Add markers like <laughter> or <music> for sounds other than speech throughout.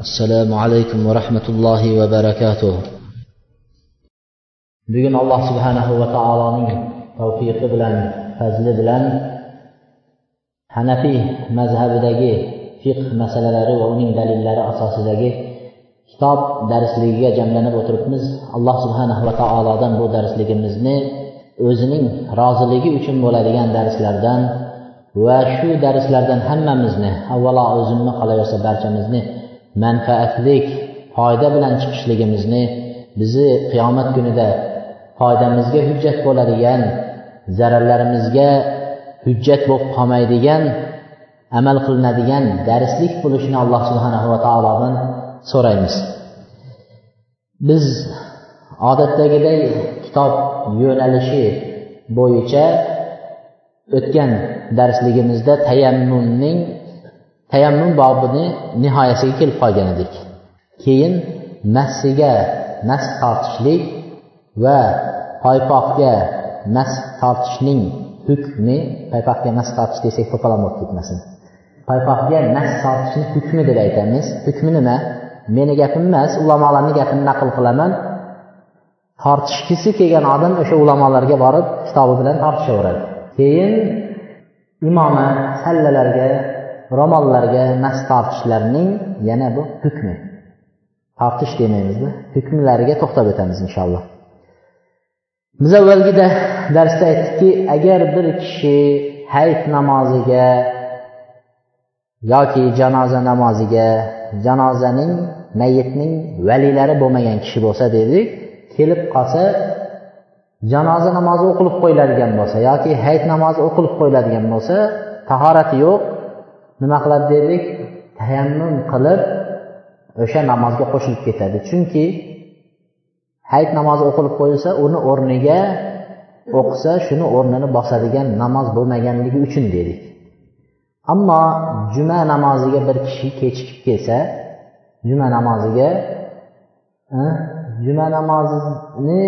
assalomu alaykum va rahmatullohi va barakatuh. Bugun alloh subhanahu va taoloning tavfiqi bilan fazli bilan hanafiy mazhabidagi fiqh masalalari va uning dalillari asosidagi kitob darsligiga jamlanib o'tiribmiz. Alloh subhanahu va taolodan bu darsligimizni o'zining roziligi uchun bo'ladigan darslardan va shu darslardan hammamizni avvalo o'zimni qolaversa barchamizni manfaatlik foyda bilan chiqishligimizni bizni qiyomat kunida foydamizga hujjat bo'ladigan zararlarimizga hujjat bo'lib qolmaydigan amal qilinadigan darslik bo'lishini alloh subhanahu va taolodan so'raymiz. Biz odatdagiday kitob yo'nalishi bo'yicha o'tgan darsligimizda tayammumning tayammum bobini nihoyasiga kelib qolgan edik. Keyin massiga mas tortishlik va paypoqga mas tortishning hukmi paypoqga mas tortish desak to'polon bo'lib ketmasin. Paypoqga mas tortishni hukmi deb aytamiz. Hukmi nima? Meni gapim emas ulamolarni gapini naql qilaman. Tortishgisi kelgan odam o'sha ulamolarga borib kitobi bilan tortishaveradi. Keyin imomi sallalarga ro'mollarga mas tortishlarning yana bu hukmi. Tortish demaymizda hukmlariga to'xtab o'tamiz inshaalloh. Biz avvalgi darsda aytdikki agar bir kishi hayit namoziga yoki janoza namoziga janozaning mayitning valiylari bo'lmagan kishi bo'lsa dedik kelib qolsa janoza namozi o'qilib qo'yiladigan bo'lsa yoki hayit namozi o'qilib qo'yiladigan bo'lsa tahorati yo'q nima qiladi deylik tayammum qilib o'sha namozga qo'shilib ketadi. Chunki hayit namozi o'qilib qo'yilsa uni o'rniga o'qisa shuni o'rnini bosadigan namoz bo'lmaganligi uchun dedik. Ammo juma namoziga bir kishi kechikib kelsa juma namoziga juma namozini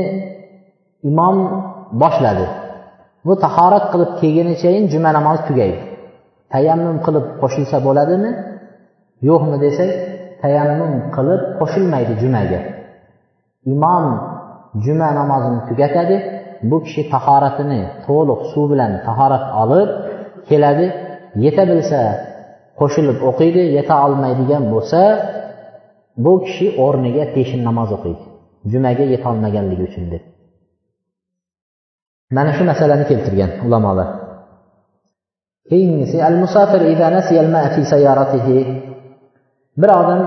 imom boshladi. Bu tahorat qilib kelgunichayin juma namozi tugaydi. Tayammum qilib qo'shilsa bo'ladimi? Yo'qmi desak tayammum qilib qo'shilmaydi jumaga. Imom juma namozini tugatadi bu kishi tahoratini to'liq suv bilan tahorat olib keladi. Yeta bilsa qo'shilib o'qiydi yeta olmaydigan bo'lsa bu kishi o'rniga peshin namoz o'qiydi. Jumaga yetolmaganligi uchun deb. Mana shu masalani keltirgan ulamolar. Keyingisi al musafir fi sayyaratihi. Bir odam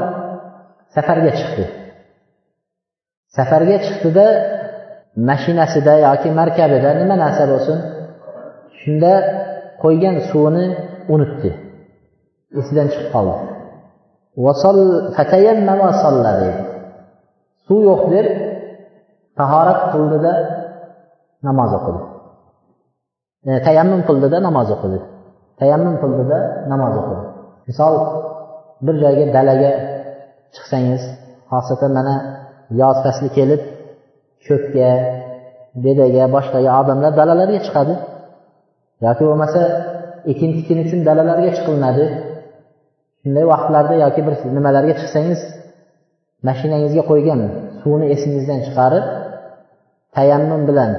safarga chiqdi. Safarga chiqdida mashinasida yoki markabida nima narsa bo'lsin shunda qo'ygan suvini unutdi. Esidan chiqib qoldi. Suv yo'q deb tahorat qildida namoz o'qidi. Tayammum qildida namoz o'qidi. Tayammum qildida namoz o'qidi misol bir joyga dalaga chiqsangiz xosatan mana yoz fasli kelib ko'kka bedaga boshqaga odamlar dalalarga chiqadi. Yoki bo'lmasa ekin tikin uchun dalalarga chiqilinadi shunday vaqtlarda yoki bir nimalarga chiqsangiz mashinangizga qo'ygan suvni esingizdan chiqarib tayammum bilan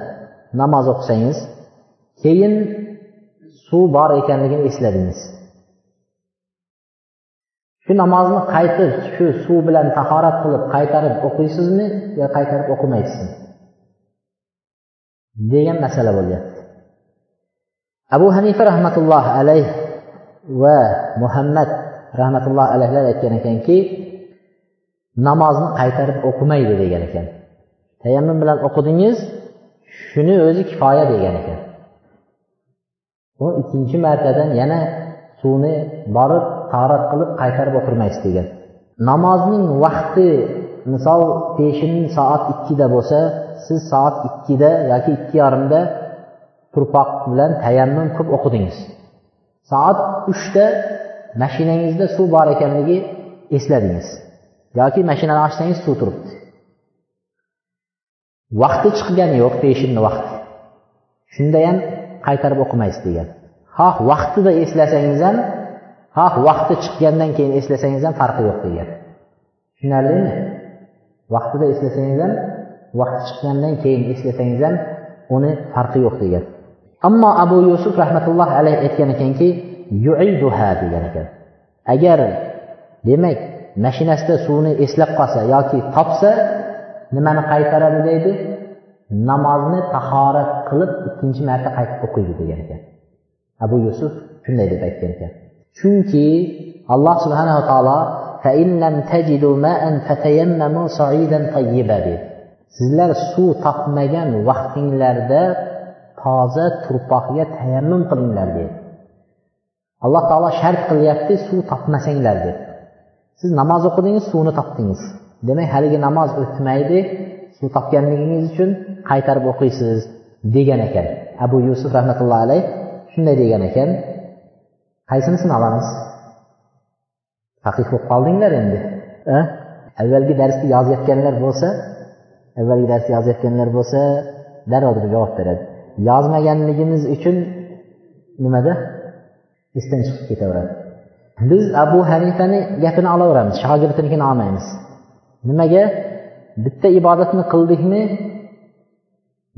namoz o'qisangiz keyin suv bor ekanligini esladingiz. Shu namozni qaytib shu suv bilan tahorat qilib qaytarib o'qiysizmi yo qaytarib o'qimaysizmi? Degan masala bo'lyapti. Abu hanifa rahmatulloh alayh va muhammad rahmatulloh alayhlar aytgan ekanki namozni qaytarib o'qimaydi degan ekan. Tayammum bilan o'qidingiz shuni o'zi kifoya degan ekan. U ikkinchi martadan yana suvni borib tahorat qilib qaytarib o'tirmaysiz degan. Namozning vaqti misol peshin soat ikkida bo'lsa siz soat ikkida yoki ikki yarimda turpoq bilan tayammum qilib o'qidingiz. Soat uchda mashinangizda suv bor ekanligi esladingiz yoki mashinani ochsangiz suv turibdi. Vaqti chiqgani yo'q peshinni vaqti. Shunda ham qaytarib o'qimaysiz degan. Xoh vaqtida eslasangiz ham xoh vaqti chiqqandan keyin eslasangiz ham farqi yo'q degan. Tushunarlimi? Vaqtida eslasangiz ham vaqti chiqqandan keyin eslasangiz ham uni farqi yo'q degan. Ammo abu yusuf rahmatulloh alayhi aytgan ekanki yuiduha degan ekan. Agar demak mashinasida suvni eslab qolsa yoki topsa nimani qaytaradi deydi? Namozni tahorat qilib ikkinchi marta qaytib o'qiydi degan ekan. Abu yusuf shunday deb aytgan ekan. Chunki alloh subhanava taolo sizlar suv topmagan vaqtinglarda toza turpoqga tayammum qilinglar deydi alloh taolo shart qilyapti suv topmasanglar deb siz namoz o'qidingiz suvni topdingiz. Demak haligi namoz o'tmaydi suv topganligingiz uchun qaytarib o'qiysiz degan ekan. Abu yusuf rahmatullohi alayh shunday degan ekan. Qaysinisini olamiz? Faqih bo'lib qoldinglar endi avvalgi darsni yozayotganlar bo'lsa avvalgi darsni yozayotganlar bo'lsa darrov javob beradi. Yozmaganligimiz uchun nimada? Esdan chiqib ketaveradi. Biz abu hanifani gapini olaveramiz shogirdnikini olmaymiz. Nimaga? Bitta ibodatni qildikmi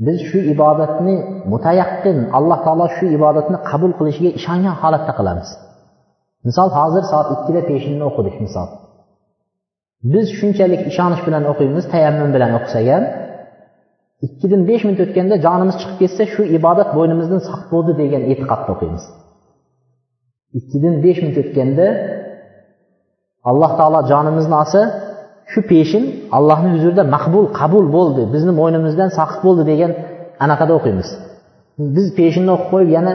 biz shu ibodatni mutayaqqin alloh taolo shu ibodatni qabul qilishiga ishongan holatda qilamiz. Misol hozir soat ikkida peshinni o'qidik misol. Biz shunchalik ishonish bilan o'qiymiz tayammum bilan o'qisak ham ikkidan besh minut o'tganda jonimiz chiqib ketsa shu ibodat bo'ynimizdan saq bo'ldi degan e'tiqodda o'qiymiz. Ikkidan besh minut o'tganda alloh taolo jonimizni olsa shu peshin allohni huzurida maqbul qabul bo'ldi. Bizni bo'ynimizdan saqit bo'ldi degan anaqada o'qiymiz. Biz peshinni o'qib qo'yib yana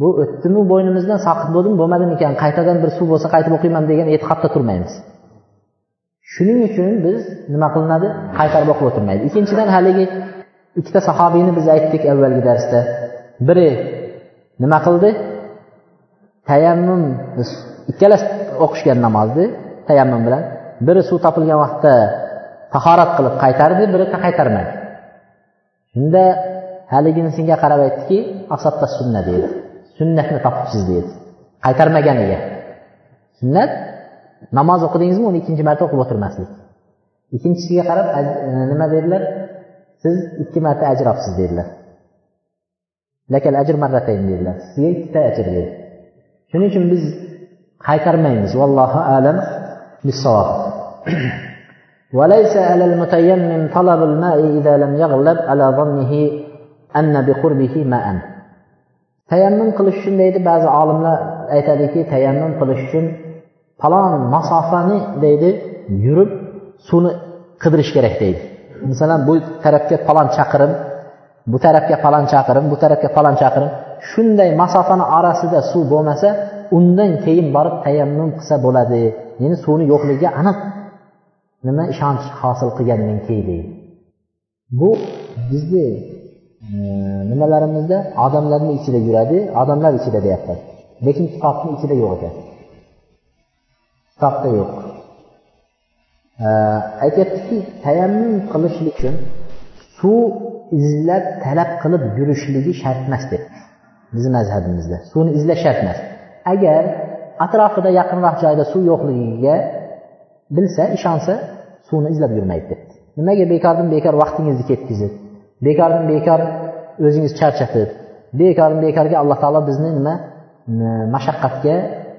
bu o'tdimi bo'ynimizdan saqit bo'ldimi bo'lmadimi ekan qaytadan bir suv bo'lsa qaytib o'qiyman degan e'tiqodda turmaymiz. Shuning uchun biz nima qilinadi? Qaytarib o'qib o'tirmaydi. Ikkinchidan haligi ikkita sahobiyni biz aytdik avvalgi darsda. Biri nima qildi? Tayammum ikkalasi o'qishgan namozni tayammum bilan. biri suv topilgan vaqtda tahorat qilib qaytardi biri qaytarmadi. Shunda haliginisiga qarab aytdiki asabda sunna deydi sunnatni topibsiz deydi qaytarmaganiga. Sunnat namoz o'qidingizmi uni ikkinchi marta o'qib o'tirmaslik. Ikkinchisiga qarab e, nima dedilar? Siz ikki marta ajr olibsiz dedilar. Lakal ajr marratayn dedilar. Sizga ikkita ajr dedi. Shuning uchun biz qaytarmaymiz. Vallohu alam bisavob <clears throat> وليس على المتيمم طلب الماء إذا لم يغلب على ظنه أن بقربه ماء tayammum qilish uchun deydi ba'zi olimlar aytadiki tayammum qilish uchun falon masofani deydi yurib suvni qidirish kerak deydi masalan bu tarafga falon chaqirim bu tarafga falon chaqirim bu tarafga falon chaqirim shunday masofani orasida suv bo'lmasa undan keyin borib tayammum qilsa bo'ladi ya'ni suvni yo'qligiga aniq Nima ishonch hosil qilgandan keyin deydi. Bu bizni e, nimalarimizda odamlarni ichida yuradi odamlar ichida deyapti. Lekin kitobni ichida yo'q ekan. Kitobda yo'q. E, aytyaptiki tayammum qilishlik uchun suv izlab talab qilib yurishligi shart emas deb bizni mazhabimizda. Suvni izlash shart emas. Agar atrofida yaqinroq joyda suv yo'qligiga bilsa ishonsa suvni izlab yurmaydi debdi. Nimaga bekordan bekor vaqtingizni ketkazib bekordan bekor o'zingiz charchatib bekordan bekorga alloh taolo bizni nima mashaqqatga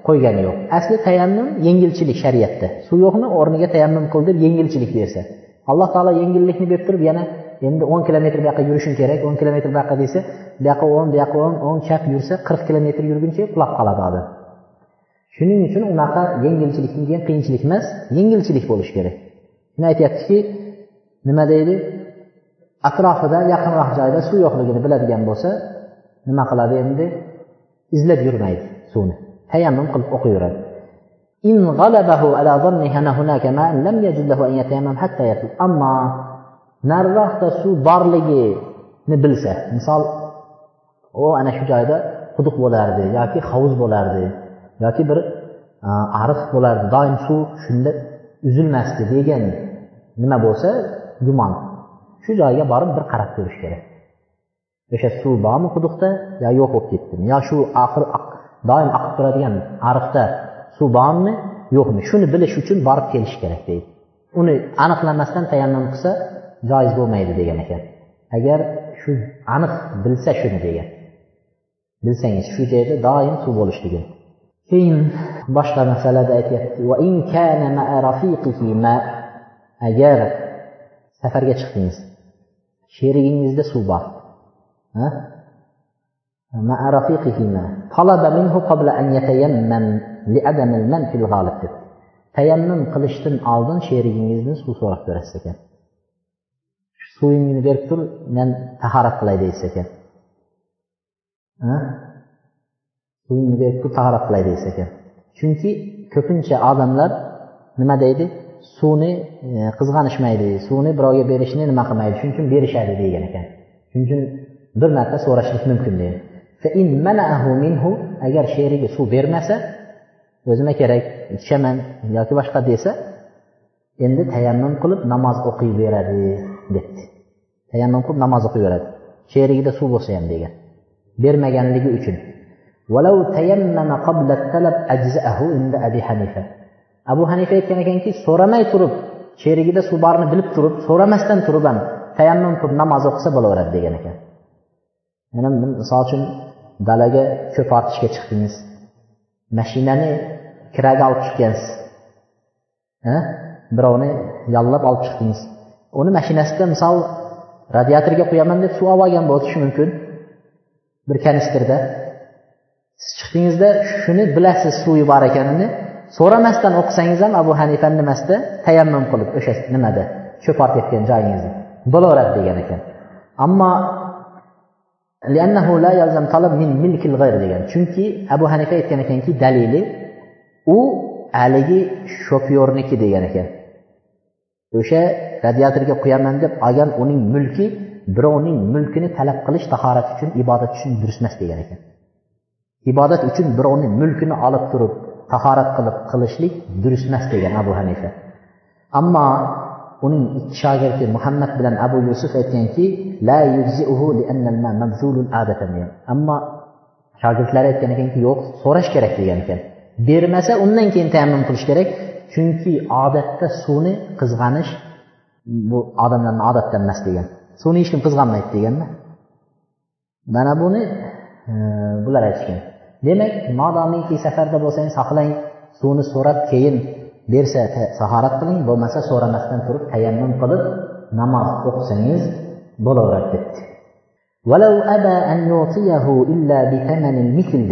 qo'ygani yo'q. Asli tayammum yengilchilik shariatda. Suv yo'qni o'rniga tayammum qil deb yengilchilik bersa. Alloh taolo yengillikni berib turib yana endi o'n kilometr bu yoqqa yurishing kerak o'n kilometr bu yoqqa desa bu yoqqa o'n bu yoqqa o'n o'ng chap yursa qirq kilometr yurguncha uxlab qoladi odam. shuning uchun unaqa yengilchilikni degan qiyinchilik emas yengilchilik bo'lishi kerak shuni aytyaptiki nima deydi atrofida yaqinroq joyda suv yo'qligini biladigan bo'lsa nima qiladi endi izlab yurmaydi suvni tayammum qilib o'qiyveradi إن غلبه على ظنه أن هناك ماء لم يجد له أن يتيمم حتى يطلب أما nariroqda suv borligini bilsa misol u ana shu joyda quduq bo'lardi yoki hovuz bo'lardi Yoki bir e, ariq bo'lardi. Doim suv shunda uzilmasdi degan nima bo'lsa gumon. Shu joyga borib bir qarab ko'rish kerak. O'sha suv bormi quduqda yo yo'q bo'lib ketdimi yo shu oxir doim oqib turadigan ariqda suv bormi yo'qmi? Shuni bilish uchun borib kelish kerak deydi. Uni aniqlamasdan tayammum qilsa joiz bo'lmaydi degan ekan. Agar shu aniq bilsa shuni degan. Bilsangiz shu joyda doim suv bo'lishligini keyin boshqa masalada aytyapti. Agar safarga chiqdingiz sherigingizda suv bor. Tayammum qilishdan oldin sherigingizni suv so'rab ko'rasiz ekan. Suvingni berib tur men tahorat qilay deysiz ekan. Bugungi berib taraflaydi tahorat qilay ekan. Chunki ko'pincha odamlar nima deydi? Suvni e, qizg'anishmaydi suvni birovga berishni nima qilmaydi? Shuning uchun berishadi degan ekan. Shuning uchun bir marta so'rashlik mumkin deydi. Agar sherigi suv bermasa o'zima kerak ichaman yoki boshqa desa endi tayammum qilib namoz o'qiyveradi debdi. Tayammum qilib namoz o'qiyveradi. Sherigida suv bo'lsa ham degan. Bermaganligi uchun. Walau tayanna qabla talab ajza'ahu inda abu hanifa aytgan ekanki so'ramay turib sherigida suv borini bilib turib so'ramasdan turib ham tayammum qilib namoz o'qisa bo'laveradi degan ekan. Yana misol uchun dalaga ko'p ortishga chiqdingiz. Mashinani kiraga olib chiqqansiz. Birovni yollab olib chiqdingiz. Uni mashinasida misol radiatorga quyaman deb suv olib olgan bo'lishi mumkin. Bir kanistrda. Siz chiqdingizda shuni bilasiz suvi bor ekanini so'ramasdan o'qisangiz ham abu hanifani nimasida tayammum qilib o'sha nimada? Cho'p ortayotgan joyingizni. Bo'laveradi degan ekan. Ammo degan. Chunki abu hanifa aytgan ekanki dalili u haligi shopyorniki degan ekan. O'sha radiatorga quyaman deb olgan uning mulki birovning mulkini talab qilish tahorat uchun ibodat uchun durust emas degan ekan. Ibodat uchun birovni mulkini olib turib tahorat qilib qilishlik durust emas degan abu hanifa. Ammo uning ikki shogirdi muhammad bilan abu yusuf aytganki ammo shogirdlari aytgan ekanki yo'q so'rash kerak degan ekan. Bermasa undan keyin tayammum qilish kerak chunki odatda suvni qizg'anish bu odamlarni odatdan emas degan. Suvni hech kim qizg'anmaydi deganda mana buni e, bular aytishgan. Demak modomiki safarda bo'lsangiz xohlang suvni so'rab keyin bersa tahorat qiling. Bo'lmasa so'ramasdan turib tayammum qilib namoz o'qisangiz bo'laveradi debdi.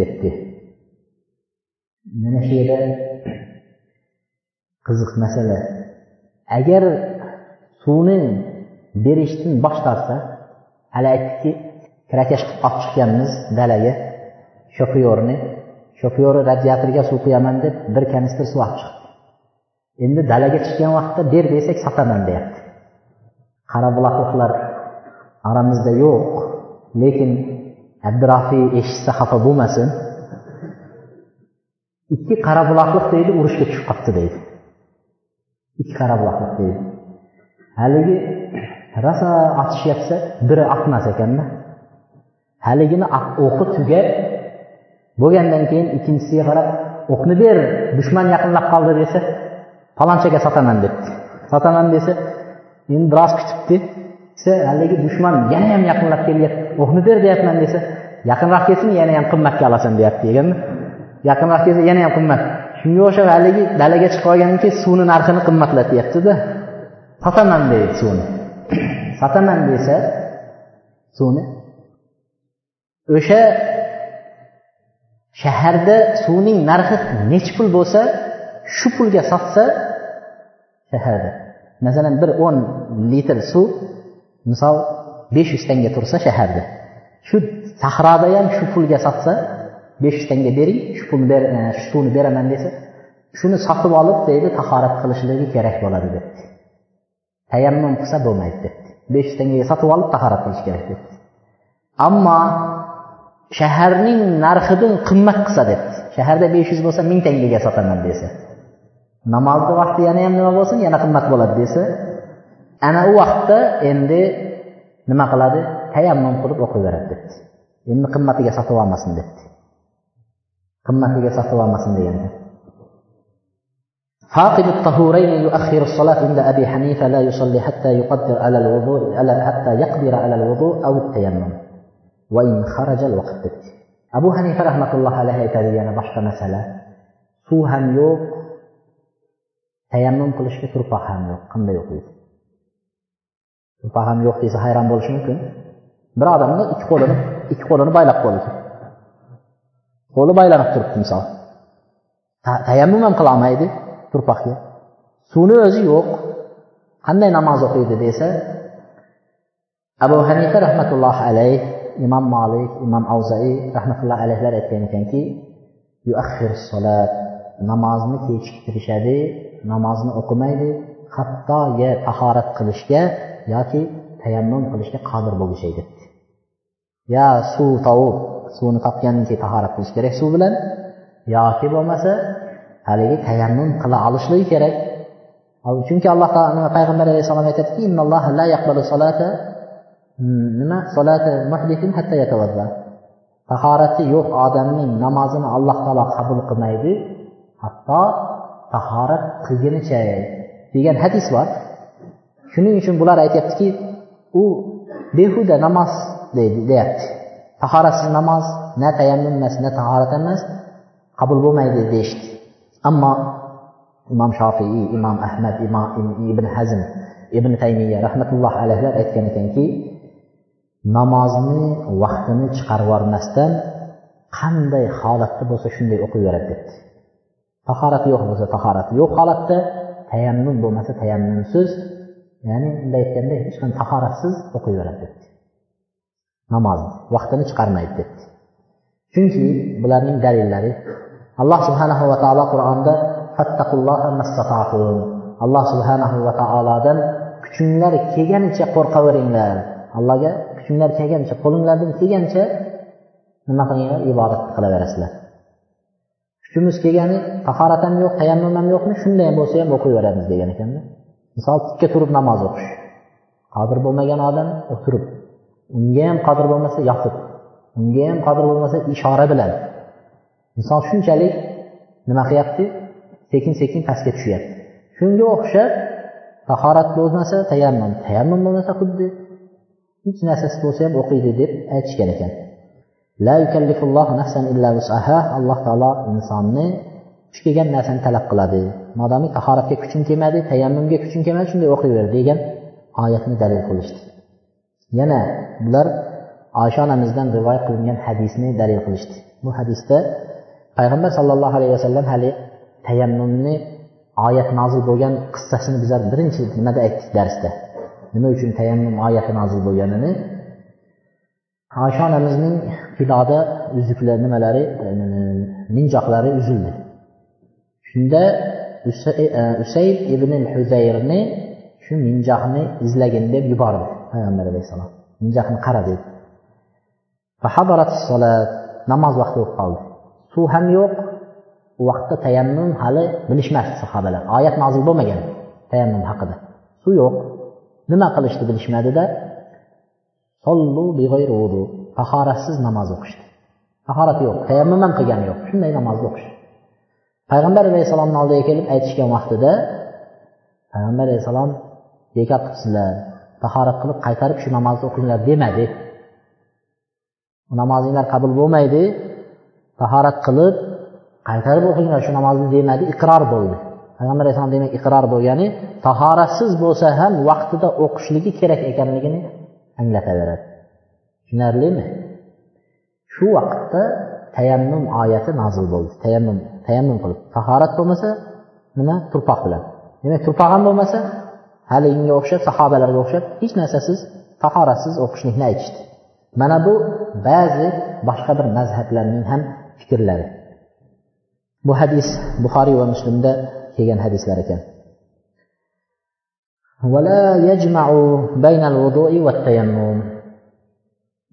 Debdi. Mana shu yerda qiziq masala. Agar suvni berishdan bosh tortsa hali aytdikki kirakash qilib olib chiqqanmiz dalaga. Shofyorni shofyori radiatorga suv quyaman deb bir kanistr suv olib chiqdi. Endi dalaga chiqqan vaqtda ber desak sotaman deyapti. Qarabuloqliklar oramizda yo'q lekin abdurafiy eshitsa xafa bo'lmasin. Ikki qarabuloqlik deydi urushga tushib qolibdi deydi. Ikki qarabuloqlik deydi. Haligi rosa otishyapsa biri otmas ekanda. Haligini o'qi tugab bo'lgandan keyin ikkinchisiga qarab o'qni ber dushman yaqinlab qoldi desa palonchaga sotaman debdi sotaman desa endi biroz kutibdi desa haligi dushman yana ham yaqinlab kelyapti o'qni ber deyapman desa yaqinroq kelsin yana ham qimmatga olasan deyapti deganmi yaqinroq kelsa yana ham qimmat shunga o'xshab haligi dalaga chiqib olgandan keyin suvni narxini qimmatlatyaptida sotaman deydi suvni. <clears throat> Sotaman desa suvni o'sha shaharda suvning narxi nechi pul bo'lsa shu pulga sotsa shaharda. Masalan bir o'n litr suv misol besh yuz tanga tursa shaharda. Shu sahroda ham shu pulga sotsa besh yuz tanga bering shu pulni ber e, shu suvni beraman desa shuni sotib olib deydi tahorat qilishligi kerak bo'ladi debdi. Tayammum qilsa bo'lmaydi debdi. Besh yuz tangaga sotib olib tahorat qilish kerak debdi. Ammo shaharning narxidan qimmat qilsa debdi shaharda besh yuz bo'lsa ming tangaga sotaman desa namozni vaqti yana ham nima bo'lsin yana qimmat bo'ladi desa ana u vaqtda endi nima qiladi tayammum qilib o'qiyveradi debdi endi qimmatiga sotib olmasin debdi qimmatiga sotib olmasin degan فاقد الطهورين يؤخر الصلاة عند أبي حنيفة لا يصلي حتى يقدر على الوضوء حتى يقدر على الوضوء أو التيمم dedik abu hanifa rahmatullohi alayhi aytadi yana boshqa masala. Suv ham yo'q tayammum qilishga turpaq ham yo'q. Qanday o'qiydi? Turpaq ham yo'q desa hayron bo'lishi mumkin. Bir odamni ikki qo'lini ikki qo'lini baylab qo'ydi qo'li baylanib turibdi misol. Tayammum ham qilolmaydi turpaqga. Suvni o'zi yo'q. Qanday namoz o'qiydi desa abu hanifa rahmatullohi alayh imom molik imom avzai rahmatulloh alayhlar aytgan ekanki namozni kechiktirishadi namozni o'qimaydi hatto ya tahorat qilishga yoki tayammum qilishga qodir bo'lguncha debdi. Yo suv tovib suvni topgandan keyin tahorat qilish kerak suv bilan yoki bo'lmasa haligi tayammum qila olishligi kerak. Chunki alloh taolo payg'ambar alayhissalom aytadiki Hmm, nima? Tahorati yo'q odamning namozini alloh taolo qabul qilmaydi hatto tahorat qilgunicha degan hadis bor. Shuning uchun bular aytyaptiki u behuda namoz deyapti. Tahoratsiz namoz na tayammum emas na tahorat emas qabul bo'lmaydi deyishdi. Ammo imom shofiiy imom ahmad imom ibn hazm ibn taymiya rahmatulloh alayhilar aytgan ekanki namozni vaqtini chiqarib yubormasdan qanday holatda bo'lsa shunday o'qiyveradi debdi. Tahorati yo'q bo'lsa tahorati yo'q holatda tayammum bo'lmasa tayammumsiz ya'ni bunday aytganda hech qanday tahoratsiz o'qiyveradi debdi. Namozni vaqtini chiqarmaydi debdi. Chunki bularning dalillari alloh subhanahu va taolo qur'onda alloh subhanahu va taolodan kuchinglar kelganicha qo'rqaveringlar. Allohga kuchinglar kelgancha qo'linglardan kelgancha nima qilinglar? Ibodat qilaverasizlar. Kuchimiz kelgani tahorat ham yo'q tayammum ham yo'qmi? Shunday bo'lsa ham o'qiyveramiz degan ekanda misol tikka turib namoz o'qish. Qodir bo'lmagan odam o'tirib unga ham qodir bo'lmasa yotib unga ham qodir bo'lmasa ishora bilan misol shunchalik nima qilyapti? Sekin sekin pastga tushyapti. Shunga o'xshab tahorat bo'lmasa tayammum tayammum bo'lmasa xuddi hech narsasi bo'lsa ham o'qiydi deb aytishgan ekan. Alloh taolo insonni kuch kelgan narsani talab qiladi. Modomiki tahoratga kuching kelmadi tayammumga kuching kelmadi shunday o'qiyver degan oyatni dalil qilishdi. Yana bular oysha onamizdan rivoyat qilingan hadisni dalil qilishdi. Bu hadisda payg'ambar sollallohu alayhi vasallam hali tayammumni oyat nozil bo'lgan qissasini bizlar birinchi nimada aytdik darsda? Nima uchun tayammum oyati nozil bo'lganini oysha onamizning piloda uzuklar nimalari minjoqlari uzildi. Shunda usayb e, ibn huzayrni shu minjoqni izlagin deb yubordi payg'ambar alayhissalom. Minjoqni qara dedi namoz vaqti bo'lib qoldi. Suv ham yo'q u vaqtda tayammum hali bilishmasdi sahobalar. Oyat nozil bo'lmagan tayammum haqida. Suv yo'q. Nima qilishni bilishmadida tahoratsiz namoz o'qishdi. Tahorati yo'q tayammum ham qilgani yo'q shunday namozni o'qish payg'ambar alayhissalomni oldiga kelib aytishgan vaqtida payg'ambar alayhissalom bekor qilibsizlar tahorat qilib qaytarib shu namozni o'qinglar demadi. Namozinglar qabul bo'lmaydi tahorat qilib qaytarib o'qinglar shu namozni demadi iqror bo'ldi. Payg'ambar alayhissalom demak iqror bo'lgani tahoratsiz bo'lsa ham vaqtida o'qishligi kerak ekanligini anglataveradi tushunarlimi? Shu vaqtda tayammum oyati nozil bo'ldi. Tayammum tayammum qilib. Tahorat bo'lmasa nima? Turpoq bilan. Demak turpoq ham bo'lmasa hali unga o'xshab sahobalarga o'xshab hech narsasiz tahoratsiz o'qishlikni aytishdi. Mana bu ba'zi boshqa bir mazhablarning ham fikrlari. Bu hadis buxoriy va muslimda kelgan hadislar ekan.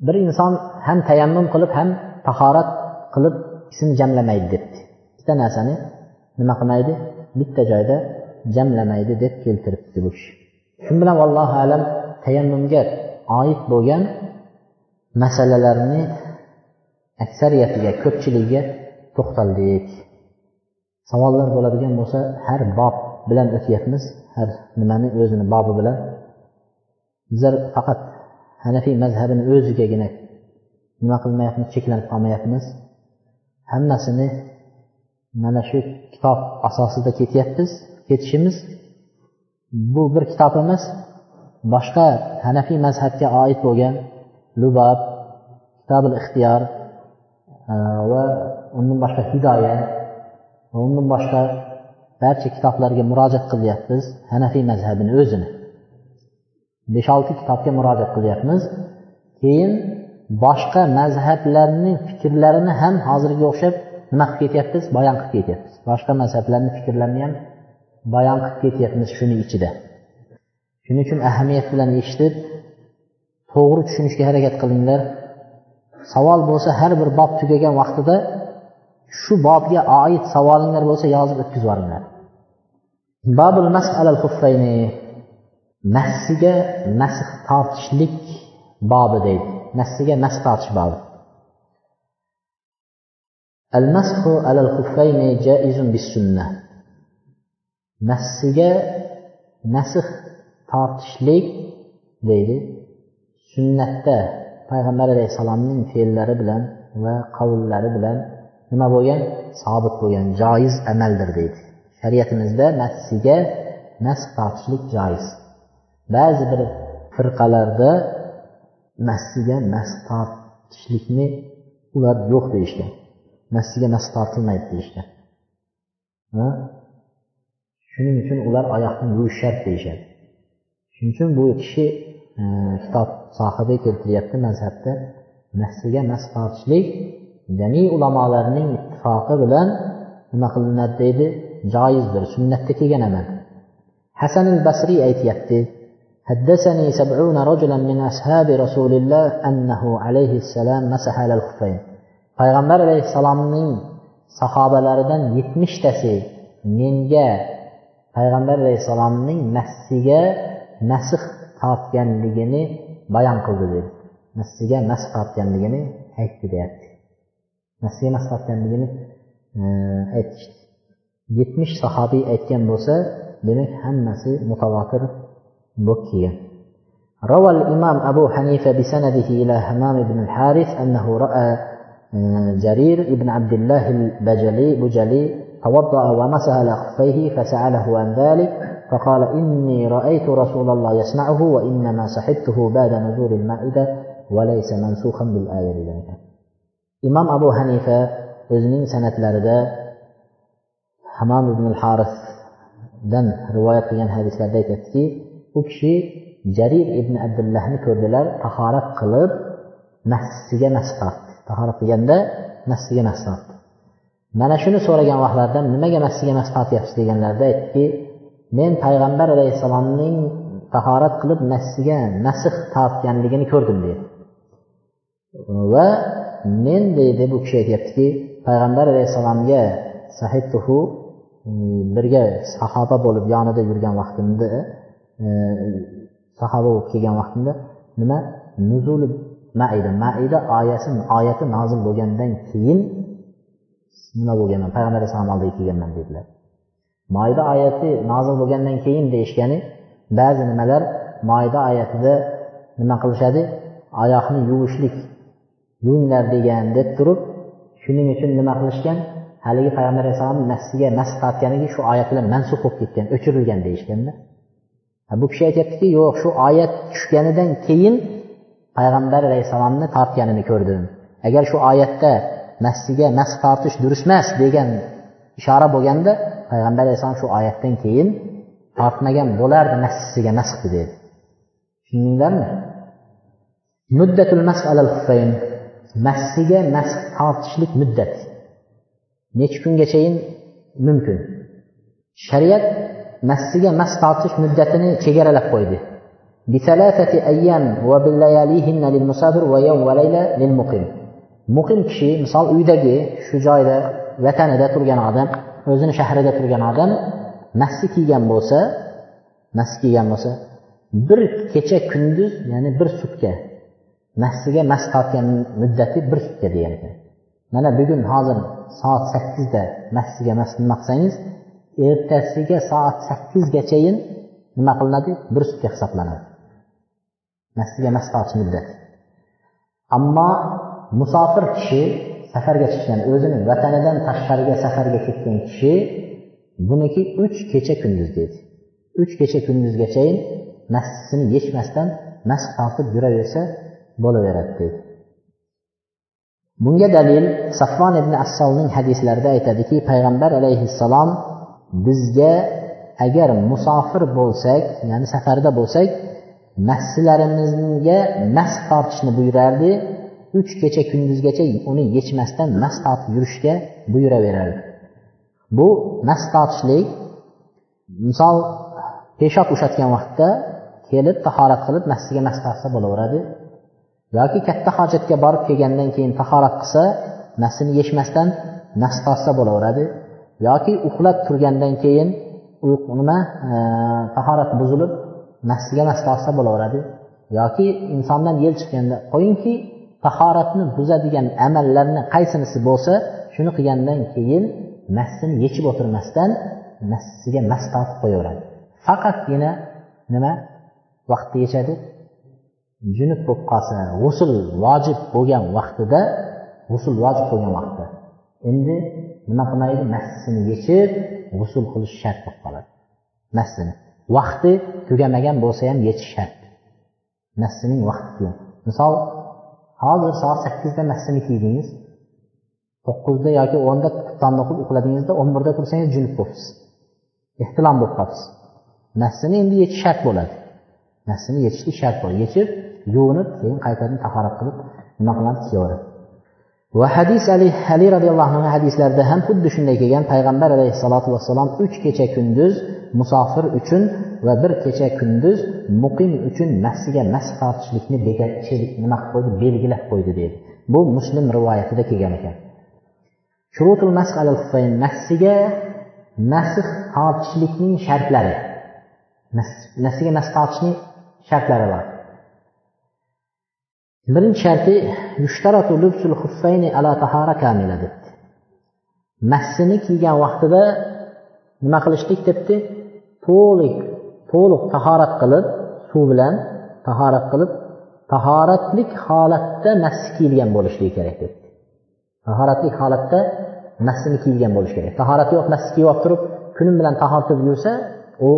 Bir inson ham tayammum qilib ham tahorat qilib ikisini jamlamaydi debdi. Ikkita narsani nima qilmaydi? Bitta joyda jamlamaydi deb keltiribdi bu kishi. Shu bilan allohu alam tayammumga oid bo'lgan masalalarni aksariyatiga ko'pchiligiga to'xtaldik. Savollar bo'ladigan bo'lsa har bob bilan o'tyapmiz. Har nimani o'zini bobi bilan. Bizlar faqat hanafiy mazhabini o'zigagina nima qilmayapmiz cheklanib qolmayapmiz. Hammasini mana shu kitob asosida ketyapmiz ketishimiz. Bu bir kitob emas boshqa hanafiy mazhabga oid bo'lgan lubob kitobil ixtiyor e, va undan boshqa hidoya va undan boshqa barcha kitoblarga murojaat qilyapmiz. Hanafiy mazhabini o'zini. Besh olti kitobga murojaat qilyapmiz. Keyin boshqa mazhablarning fikrlarini ham hozirga o'xshab nima qilib ketyapmiz? Bayon qilib ketyapmiz. Boshqa mazhablarni fikrlarini ham bayon qilib ketyapmiz shuni ichida. Shuning uchun ahamiyat bilan eshitib to'g'ri tushunishga harakat qilinglar. Savol bo'lsa har bir bob tugagan vaqtida shu bobga oid savolinglar bo'lsa yozib o'tkazib yuboringlar babul masalal xuffayni nassiga nasx tortishlik bobi deydi nassiga nasx tortish bobi المسح على الخفين جائز بالسنة nassiga nasx tortishlik deydi sunnatda payg'ambar alayhissalomning fe'llari bilan va qavllari bilan nima bo'lgan? Sobit bo'lgan. Joiz amaldir deydi. Shariatimizda nafsiga nas tortishlik joiz. Ba'zi bir firqalarda nafsiga nas tortishlikni ular yo'q deyishgan. Nafsiga nas tortilmaydi deyishgan shuning uchun ular oyoqni yuvish shart deyishadi. Shuning uchun bu kishi e, kitob sohibi keltiryapti mazhabda. Nafsiga nas tortishlik jami ulamolarning ittifoqi bilan nima qilinadi deydi joizdir sunnatda kelgan amal hasan al basriy aytyapti حدثني سبعون رجلا من أصحاب رسول الله أنه عليه السلام مسح على الخفين payg'ambar alayhissalomning sahobalaridan yetmishtasi menga payg'ambar alayhissalomning nassiga nasx tortganligini bayon qildi dedi nassiga nas tortganligini aytdi deyapti Nassiga nas tortganligini e, aytishdi yetmish sahobiy aytgan bo'lsa demak hammasi mutavotir bo'lib kelgan. روى الإمام أبو حنيفة بسنده إلى همام بن الحارث أنه رأى جرير بن عبد الله البجلي بجلي توضأ ومسح على خفيه فسأله عن ذلك فقال إني رأيت رسول الله يصنعه وإنما صحبته بعد نزول المائدة وليس منسوخا بالآية ذلك imom abu hanifa o'zining san'atlarida hamom ibn harisdan rivoyat qilgan hadislarda aytyaptiki u kishi jarir ibn abdullahni ko'rdilar tahorat qilib nafsiga nafs tortdi tahorat qilganda nafsiga nafs tortdi mana shuni so'ragan vaqtlarida nimaga nafsiga nafs tortyapsiz deganlarida aytdiki men payg'ambar alayhissalomning tahorat qilib nafsiga nasx tortganligini ko'rdim deydi va men deydi bu kishi aytyaptiki payg'ambar alayhissalomga sahituhu e, birga sahoba bo'lib yonida yurgan vaqtimda e, sahoba bo'lib kelgan vaqtimda nima? Nuzuli maida maida oyasi oyati nozil bo'lgandan keyin nima bo'lganman? Payg'ambar alayhissalom oldiga kelganman dedilar. Moyda oyati nozil bo'lgandan keyin deyishgani ba'zi nimalar moyda oyatida nima qilishadi? Oyoqni yuvishlik yuvinglar degan deb turib shuning uchun nima qilishgan? Haligi payg'ambar alayhissalom nafsiga nas tortganligi shu oyat bilan mansub bo'lib ketgan o'chirilgan deyishganda bu kishi aytyaptiki yo'q shu oyat tushganidan keyin payg'ambar alayhissalomni tortganini ko'rdim. Agar shu oyatda nassiga nas tortish durust emas degan ishora bo'lganda payg'ambar alayhissalom shu oyatdan keyin tortmagan bo'lardi nassiga nasxdi dedi. Tushundinglarmi? Muddatul mas alal massiga nasx tortishlik muddati necha kungachayin mumkin. Shariat massiga mas tortish muddatini chegaralab qo'ydi. Muqim. Kishi misol uydagi shu joyda vatanida turgan odam o'zini shahrida turgan odam massi kiygan bo'lsa massi kiygan bo'lsa bir kecha kunduz ya'ni bir sutka massiga mas tortgan muddati bir sutka degan ekan. Mana bugun hozir soat sakkizda massiga mas nima qilsangiz ertasiga soat sakkizgachayin nima qilinadi? Bir sutka hisoblanadi. Massiga mas tortish muddati ammo musofir kishi safarga chiqqan o'zini vatanidan tashqariga safarga ketgan kishi buniki uch kecha kunduz deydi. Uch kecha kunduzgachayin massini yechmasdan mas tortib yuraversa bo'laveradi deydi bunga dalil safvon ibn assolning hadislarida aytadiki payg'ambar alayhissalom bizga agar musofir bo'lsak ya'ni safarda bo'lsak massilarimizga mas tortishni buyurardi. Uch kecha kunduzgacha uni yechmasdan mas tortib yurishga buyuraverardi. Bu mas tortishlik misol peshob ushlatgan vaqtda kelib tahorat qilib massiga mas tortsa bo'laveradi. Yoki katta hojatga borib kelgandan keyin tahorat qilsa nafsini yechmasdan nafs tortsa bo'laveradi. Yoki uxlab turgandan keyin nima e, tahorat buzilib nafsiga nafs tortsa bo'laveradi. Yoki insondan yel chiqqanda qo'yingki tahoratni buzadigan amallarni qaysinisi bo'lsa shuni qilgandan keyin nafsini yechib o'tirmasdan nafsiga mas tortib qo'yaveradi. Faqatgina nima? Vaqtda yechadi. Junub bo'lib qolsa g'usul vojib bo'lgan vaqtida g'usul vojib bo'lgan vaqtda. Endi nima qilmaydi? Massini yechib g'usul qilish shart bo'lib qoladi. Massini vaqti tugamagan bo'lsa ham yechish shart. Massining vaqti misol hozir soat sakkizda massini kiydingiz. To'qqizda yoki o'nda tomni o'qib uxladingizda o'n birda tursangiz junub bo'libsiz ehtilom bo'lib qolibsiz massini endi yechish shart bo'ladi. Massini yechishlik shart bo'ladi. Yechib yuvinib keyin qaytadan tahorat qilib nima qilamiz kiyaveradi va hadis ali ali roziyallohu anhu hadislarida ham xuddi shunday kelgan. Payg'ambar alayhissalotu vassalom uch kecha kunduz musofir uchun va bir kecha kunduz muqim uchun nafsiga mas tortishlikni nima qilib qo'ydi? Belgilab qo'ydi deydi bu muslim rivoyatida kelgan ekan. Shurutul masx alal massiga tortishlikning shartlari. Nafsiga mas tortishning shartlari bor. Birinchi sharti yushtaratu lubsul xuffayni ala tahara kamila debdi. Massini kiygan vaqtida nima qilishlik debdi? To'liq to'liq tahorat qilib suv bilan tahorat qilib tahoratlik holatda massi kiyilgan bo'lishligi kerak debdi. Tahoratlik holatda massini kiyilgan bo'lishi kerak. Tahorati yo'q massi kiyib olib turib kunim bilan tahorat yursa u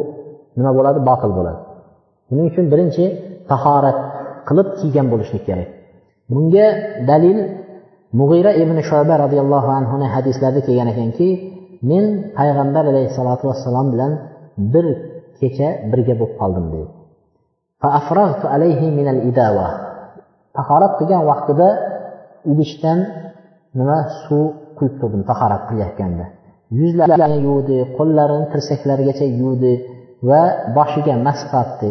nima bo'ladi? Botil bo'ladi. Buning uchun birinchi tahorat qilib kiygan bo'lishlik kerak. Bunga dalil mug'ira ibn shoba roziyallohu anhuni hadislarida kelgan ekanki men payg'ambar alayhissalotu vassalom bilan bir kecha birga bo'lib qoldim deydi tahorat qilgan vaqtida idishdan nima suv quyib turdim tahorat qilayotganda. Yuzlarini yuvdi qo'llarini tirsaklarigacha yuvdi va boshiga mas qatdi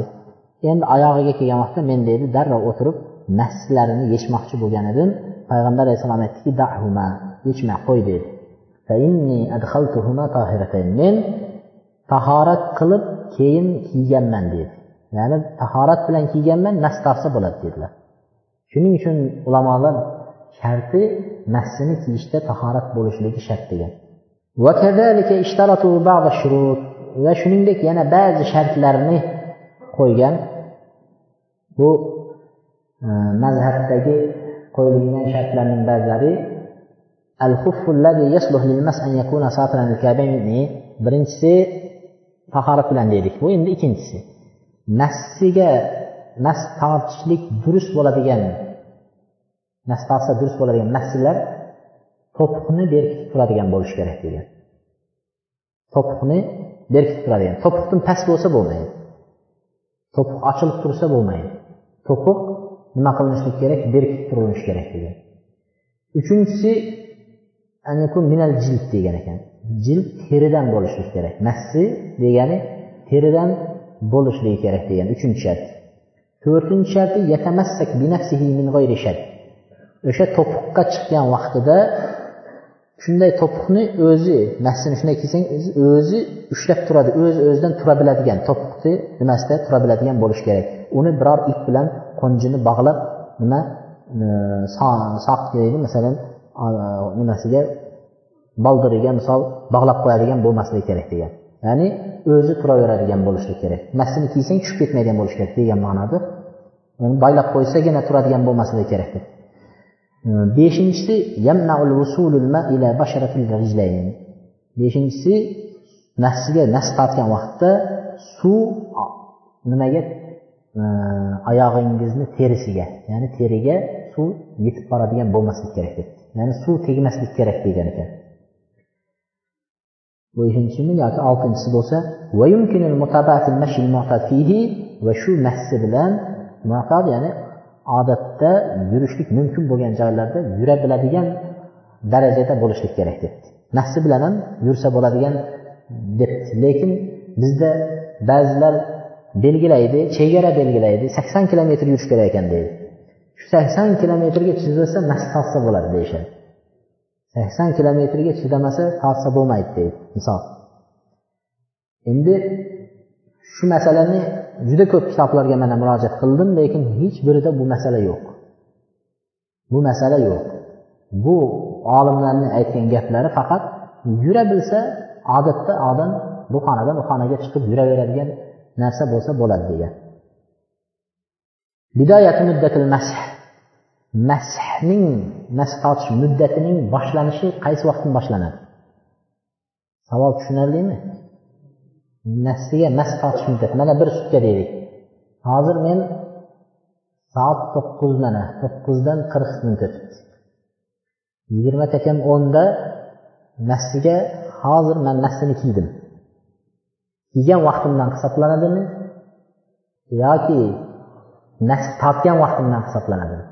endi oyog'iga kelgan vaqtda men deydi darrov o'tirib masjidlarini yechmoqchi bo'lgan edim. Payg'ambar alayhissalom aytdiki dahuma yechmay qo'y dedi men tahorat qilib keyin kiyganman dedi ya'ni tahorat bilan kiyganman nas taqsa bo'ladi dedilar. Shuning uchun ulamolar sharti nassini kiyishda tahorat bo'lishligi shart degan va shuningdek yana ba'zi shartlarni qo'ygan bu e, mazhabdagi qo'yilgan shartlarning ba'zilari birinchisi tahorat bilan dedik bu endi ikkinchisi. Nafsiga nas tortishlik durust bo'ladigan nas tortsa durust bo'ladigan nafslar to'piqni berkitib turadigan bo'lishi kerak degan. To'piqni berkitib turadigan to'piqdan past bo'lsa bo'lmaydi. To'piq ochilib tursa bo'lmaydi. To'piq nima qilinishi kerak berkitib turilishi kerak degan uchinchisi minal jild degan ekan. Jild teridan bo'lishlik kerak. Massi degani teridan bo'lishligi kerak degan uchinchi shart. To'rtinchi sharti o'sha to'piqqa chiqqan vaqtida shunday to'piqni o'zi nafsini shunday kiysang o'zi ushlab turadi o'z o'zidan tura biladigan to'piqni nimasida tura biladigan bo'lishi kerak. Uni biror ip bilan qo'njini bog'lab nima e, soq deydi masalan nimasiga boldiriga misol bog'lab qo'yadigan bo'lmasligi kerak degan. Ya'ni o'zi turaveradigan bo'lishi kerak. Nafsini kiysang tushib ketmaydigan bo'lishi kerak degan ma'noda. Uni boylab qo'ysagina turadigan bo'lmasligi kerak deb. Beshinchisi beshinchisi nafsiga nas tortgan vaqtda suv nimaga oyog'ingizni terisiga ya'ni teriga suv yetib boradigan bo'lmasligi kerak deb ya'ni suv tegmaslik kerak degan ekan beshinchimi yoki oltinchisi bo'lsa va shu massi bilan ya'ni odatda yurishlik mumkin bo'lgan joylarda yura biladigan darajada bo'lishlik kerak debdi. Nafsi bilan ham yursa bo'ladigan debdi. Lekin bizda ba'zilar belgilaydi chegara belgilaydi sakson kilometr yurish kerak ekan deydi. Shu sakson kilometrga chidasa nafs tortsa bo'ladi deyishadi. Sakson kilometrga chidamasa tortsa bo'lmaydi deydi misol. Endi shu masalani juda ko'p kitoblarga mana murojaat qildim lekin hech birida bu masala yo'q. Bu masala yo'q. Bu olimlarni aytgan gaplari faqat yura bilsa odatda odam bu xonadan u xonaga chiqib yuraveradigan narsa bo'lsa bo'ladi degan. Bidoyati muddatil mash mashning mash tortish muddatining boshlanishi qaysi vaqtdan boshlanadi? Savol tushunarlimi? Nafsiga mas tortish muddati mana bir sutka deylik. Hozir men soat to'qqiz mana to'qqizdan qirq minut o'tibdi yigirma takam o'nda nafsiga hozir man nafsini kiydim. Kiygan vaqtimdan hisoblanadimi? Yoki nafs tortgan vaqtimdan hisoblanadimi?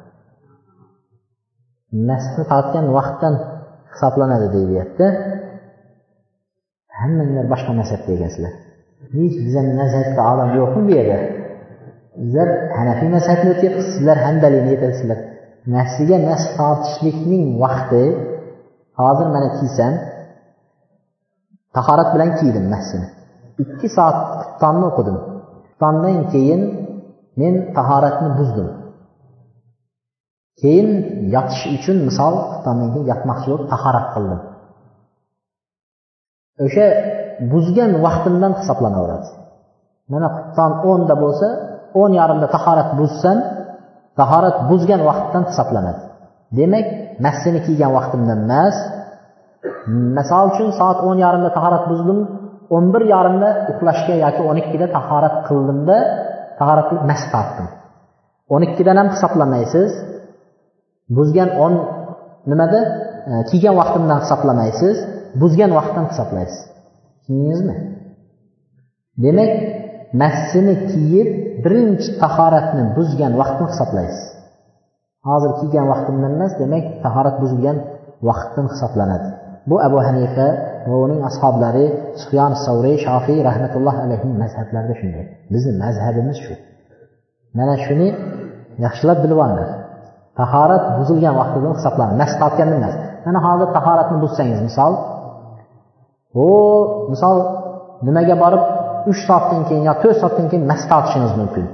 Nafsni tortgan vaqtdan hisoblanadi deyilyapti. Hammanglar boshqa mazhabda ekansizlar hech bizani mazhabda odam yo'qmi bu yerda? Bizlar hanafiy mazhabni o'tyapmiz sizlar handalini aytasizlar nafsiga nafs tortishlikning vaqti hozir mana kiysam tahorat bilan kiydim nafsini. Ikki soat xuftonni o'qidim. Xuftondan keyin men tahoratni buzdim. Keyin yotish uchun misol xuftondan keyin yotmoqchi bo'lib tahorat qildim. O'sha buzgan vaqtimdan hisoblanaveradi. Mana xufton o'nda bo'lsa o'n yarimda tahorat buzsam tahorat buzgan vaqtdan hisoblanadi. Demak massini kiygan vaqtimdan emas. Misol uchun soat o'n yarimda tahorat buzdim o'n bir yarimda uxlashga yoki o'n ikkida tahorat qildimda tahorat qilib mas tortdim. O'n ikkidan ham hisoblamaysiz. Buzgan o'n nimada? E, kiygan vaqtimdan hisoblamaysiz. Buzgan vaqtdan hisoblaysiz. Tushundingizmi demak massini kiyib birinchi tahoratni buzgan vaqtni hisoblaysiz. Hozir kiygan vaqtimdan emas demak tahorat buzilgan vaqtdan hisoblanadi. Bu abu hanifa va uning ashoblari sufyon savriy shofiy rahmatulloh alayhi mazhablarida shunday. Bizni mazhabimiz shu. Mana shuni yaxshilab bilib olinglar tahorat buzilgan vaqtidan hisoblanadi. Nas tortganda emas. Mana hozir tahoratni buzsangiz misol u misol nimaga borib uch soatdan keyin yo to'rt soatdan keyin mast tortishingiz mumkin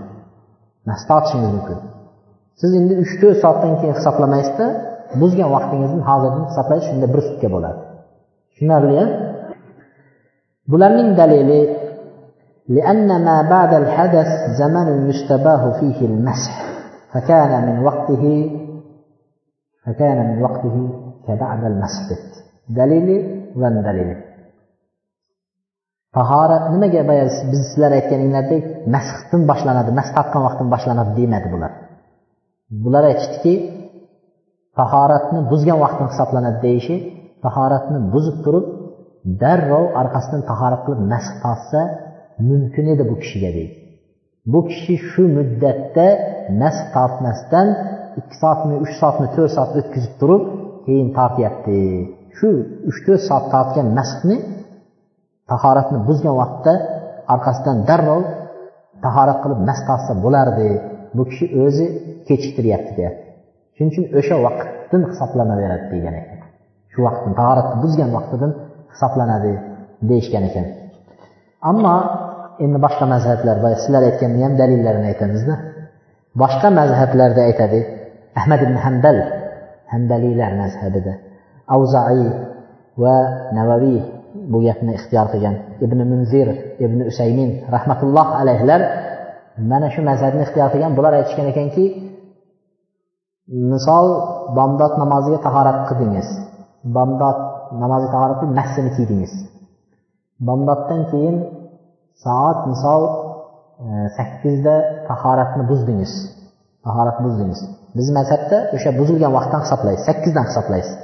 mast tortishingiz mumkin siz endi uch to'rt soatdan keyin hesablamaysiz-da, buzgan vaqtingizni hozirdan hisoblaysiz shunda bir sutka bo'ladi tushunarli bularning dalili لأن ما بعد الحدث زمن يستباه فيه المسح فكان من وقته فكان من وقته كبعد المسح دليلي وان دليلي tahorat nimaga boya biz sizlar aytganinglardek masxdan boshlanadi mas tortgan vaqtdan boshlanadi demadi bular. Bular aytishdiki tahoratni buzgan vaqtdan hisoblanadi deyishi tahoratni buzib turib darrov orqasidan tahorat qilib masx tortsa mumkin edi bu kishiga deydi. Bu kishi shu muddatda masx tortmasdan ikki soatmi uch soatmi to'rt soat o'tkazib turib keyin tortyapti. Shu uch to'rt soat tortgan masxni tahoratni buzgan vaqtda orqasidan darrov tahorat qilib mas tortsa bo'lardi. Bu kishi o'zi kechiktiryapti deyapti shuning uchun o'sha vaqtdan hisoblanaveradi degan ekan. Shu vaqtni tahoratni buzgan vaqtidan hisoblanadi deyishgan ekan. Ammo endi boshqa mazhablar boya sizlar aytganni ham dalillarini aytamizda boshqa mazhablarda aytadi ahmad ibn hambal hambaliylar mazhabida. Avzaiy va navaviy bu gapni ixtiyor qilgan ibn munzir ibn usaymin rahmatulloh alayhilar mana shu mazhabni ixtiyor qilgan. Bular aytishgan ekanki misol bomdod namoziga tahorat qildingiz. Bomdod namoziga tahorat qilib mahsini kiydingiz. Bomdoddan keyin soat misol e, sakkizda tahoratni buzdingiz. Tahorat buzdingiz. Biz mazhabda o'sha buzilgan vaqtdan hisoblaysiz sakkizdan hisoblaysiz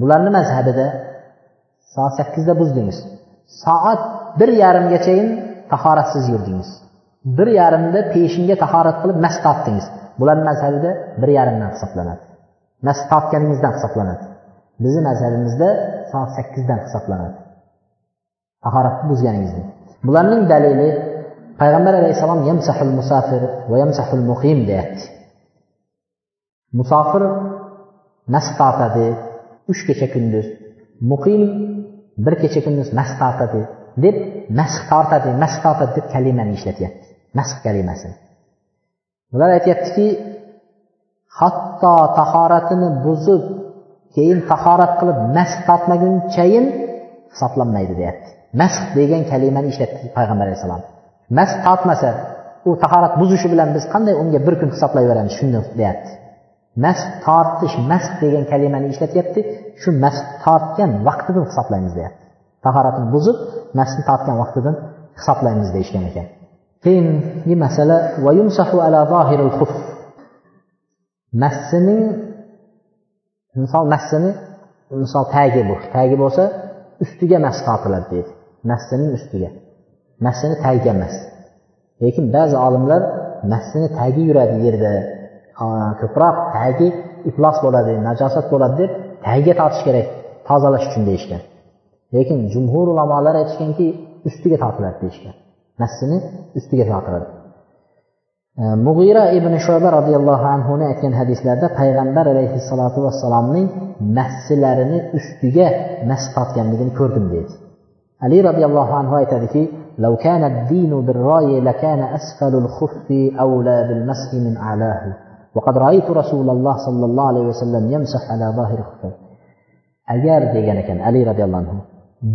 bularni mazhabida soat sakkizda buzdingiz. Soat bir yarimgachayin tahoratsiz yurdingiz. Bir yarimda peshinga tahorat qilib mast tortdingiz. Bularni mazhabida bir yarimdan hisoblanadi. Mast tortganingizdan hisoblanadi. Bizni mazhabimizda soat sakkizdan hisoblanadi. Tahoratni buzganingizni. Bularning dalili payg'ambar alayhissalom yamsahul musafir va yamsahul muqim deyapti. Musofir mast tortadi uch kecha kunduz. Muqim bir kecha kunduz mashq tortadi deb masx tortadi mashq tortadi deb kalimani ishlatyapti. Masx kalimasini ular aytyaptiki hatto tahoratini buzib keyin tahorat qilib masx tortmagunchayin hisoblanmaydi deyapti. Masx degan kalimani ishlatdi payg'ambar alayhissalom masx tortmasa u tahorat buzishi bilan biz qanday unga bir kun hisoblayveramiz shunday deyapti. Mas tortish masx degan kalimani ishlatyapti. Shu mas tortgan vaqtidan hisoblaymiz deyapti. Tahoratni buzib masni tortgan vaqtidan hisoblaymiz deyishgan ekan. Keyingi masala massining misol massini misol tagi bu. Tagi bo'lsa ustiga mas tortiladi deydi. Massining ustiga. Massini tagiga emas lekin ba'zi olimlar massini tagi yuradi yerda. ko'proq tagi iflos bo'ladi najosat bo'ladi deb tagiga tortish kerak tozalash uchun deyishgan lekin jumhur ulamolar aytishganki ustiga tortiladi deyishgan massini ustiga tortiladi mug'ira ibn shoba roziyallohu anhuni aytgan hadislarda payg'ambar alayhissalotu vassalomning massilarini ustiga mas tortganligini ko'rdim deydi ali roziyallohu anhu aytadiki لو كان الدين بالرأي لكان أسفل الخف أولى بالمسح من أعلاه وقد رأيت رسول الله صلى الله عليه وسلم يمسح على ظاهر خفه agar degan ekan ali roziyallohu anhu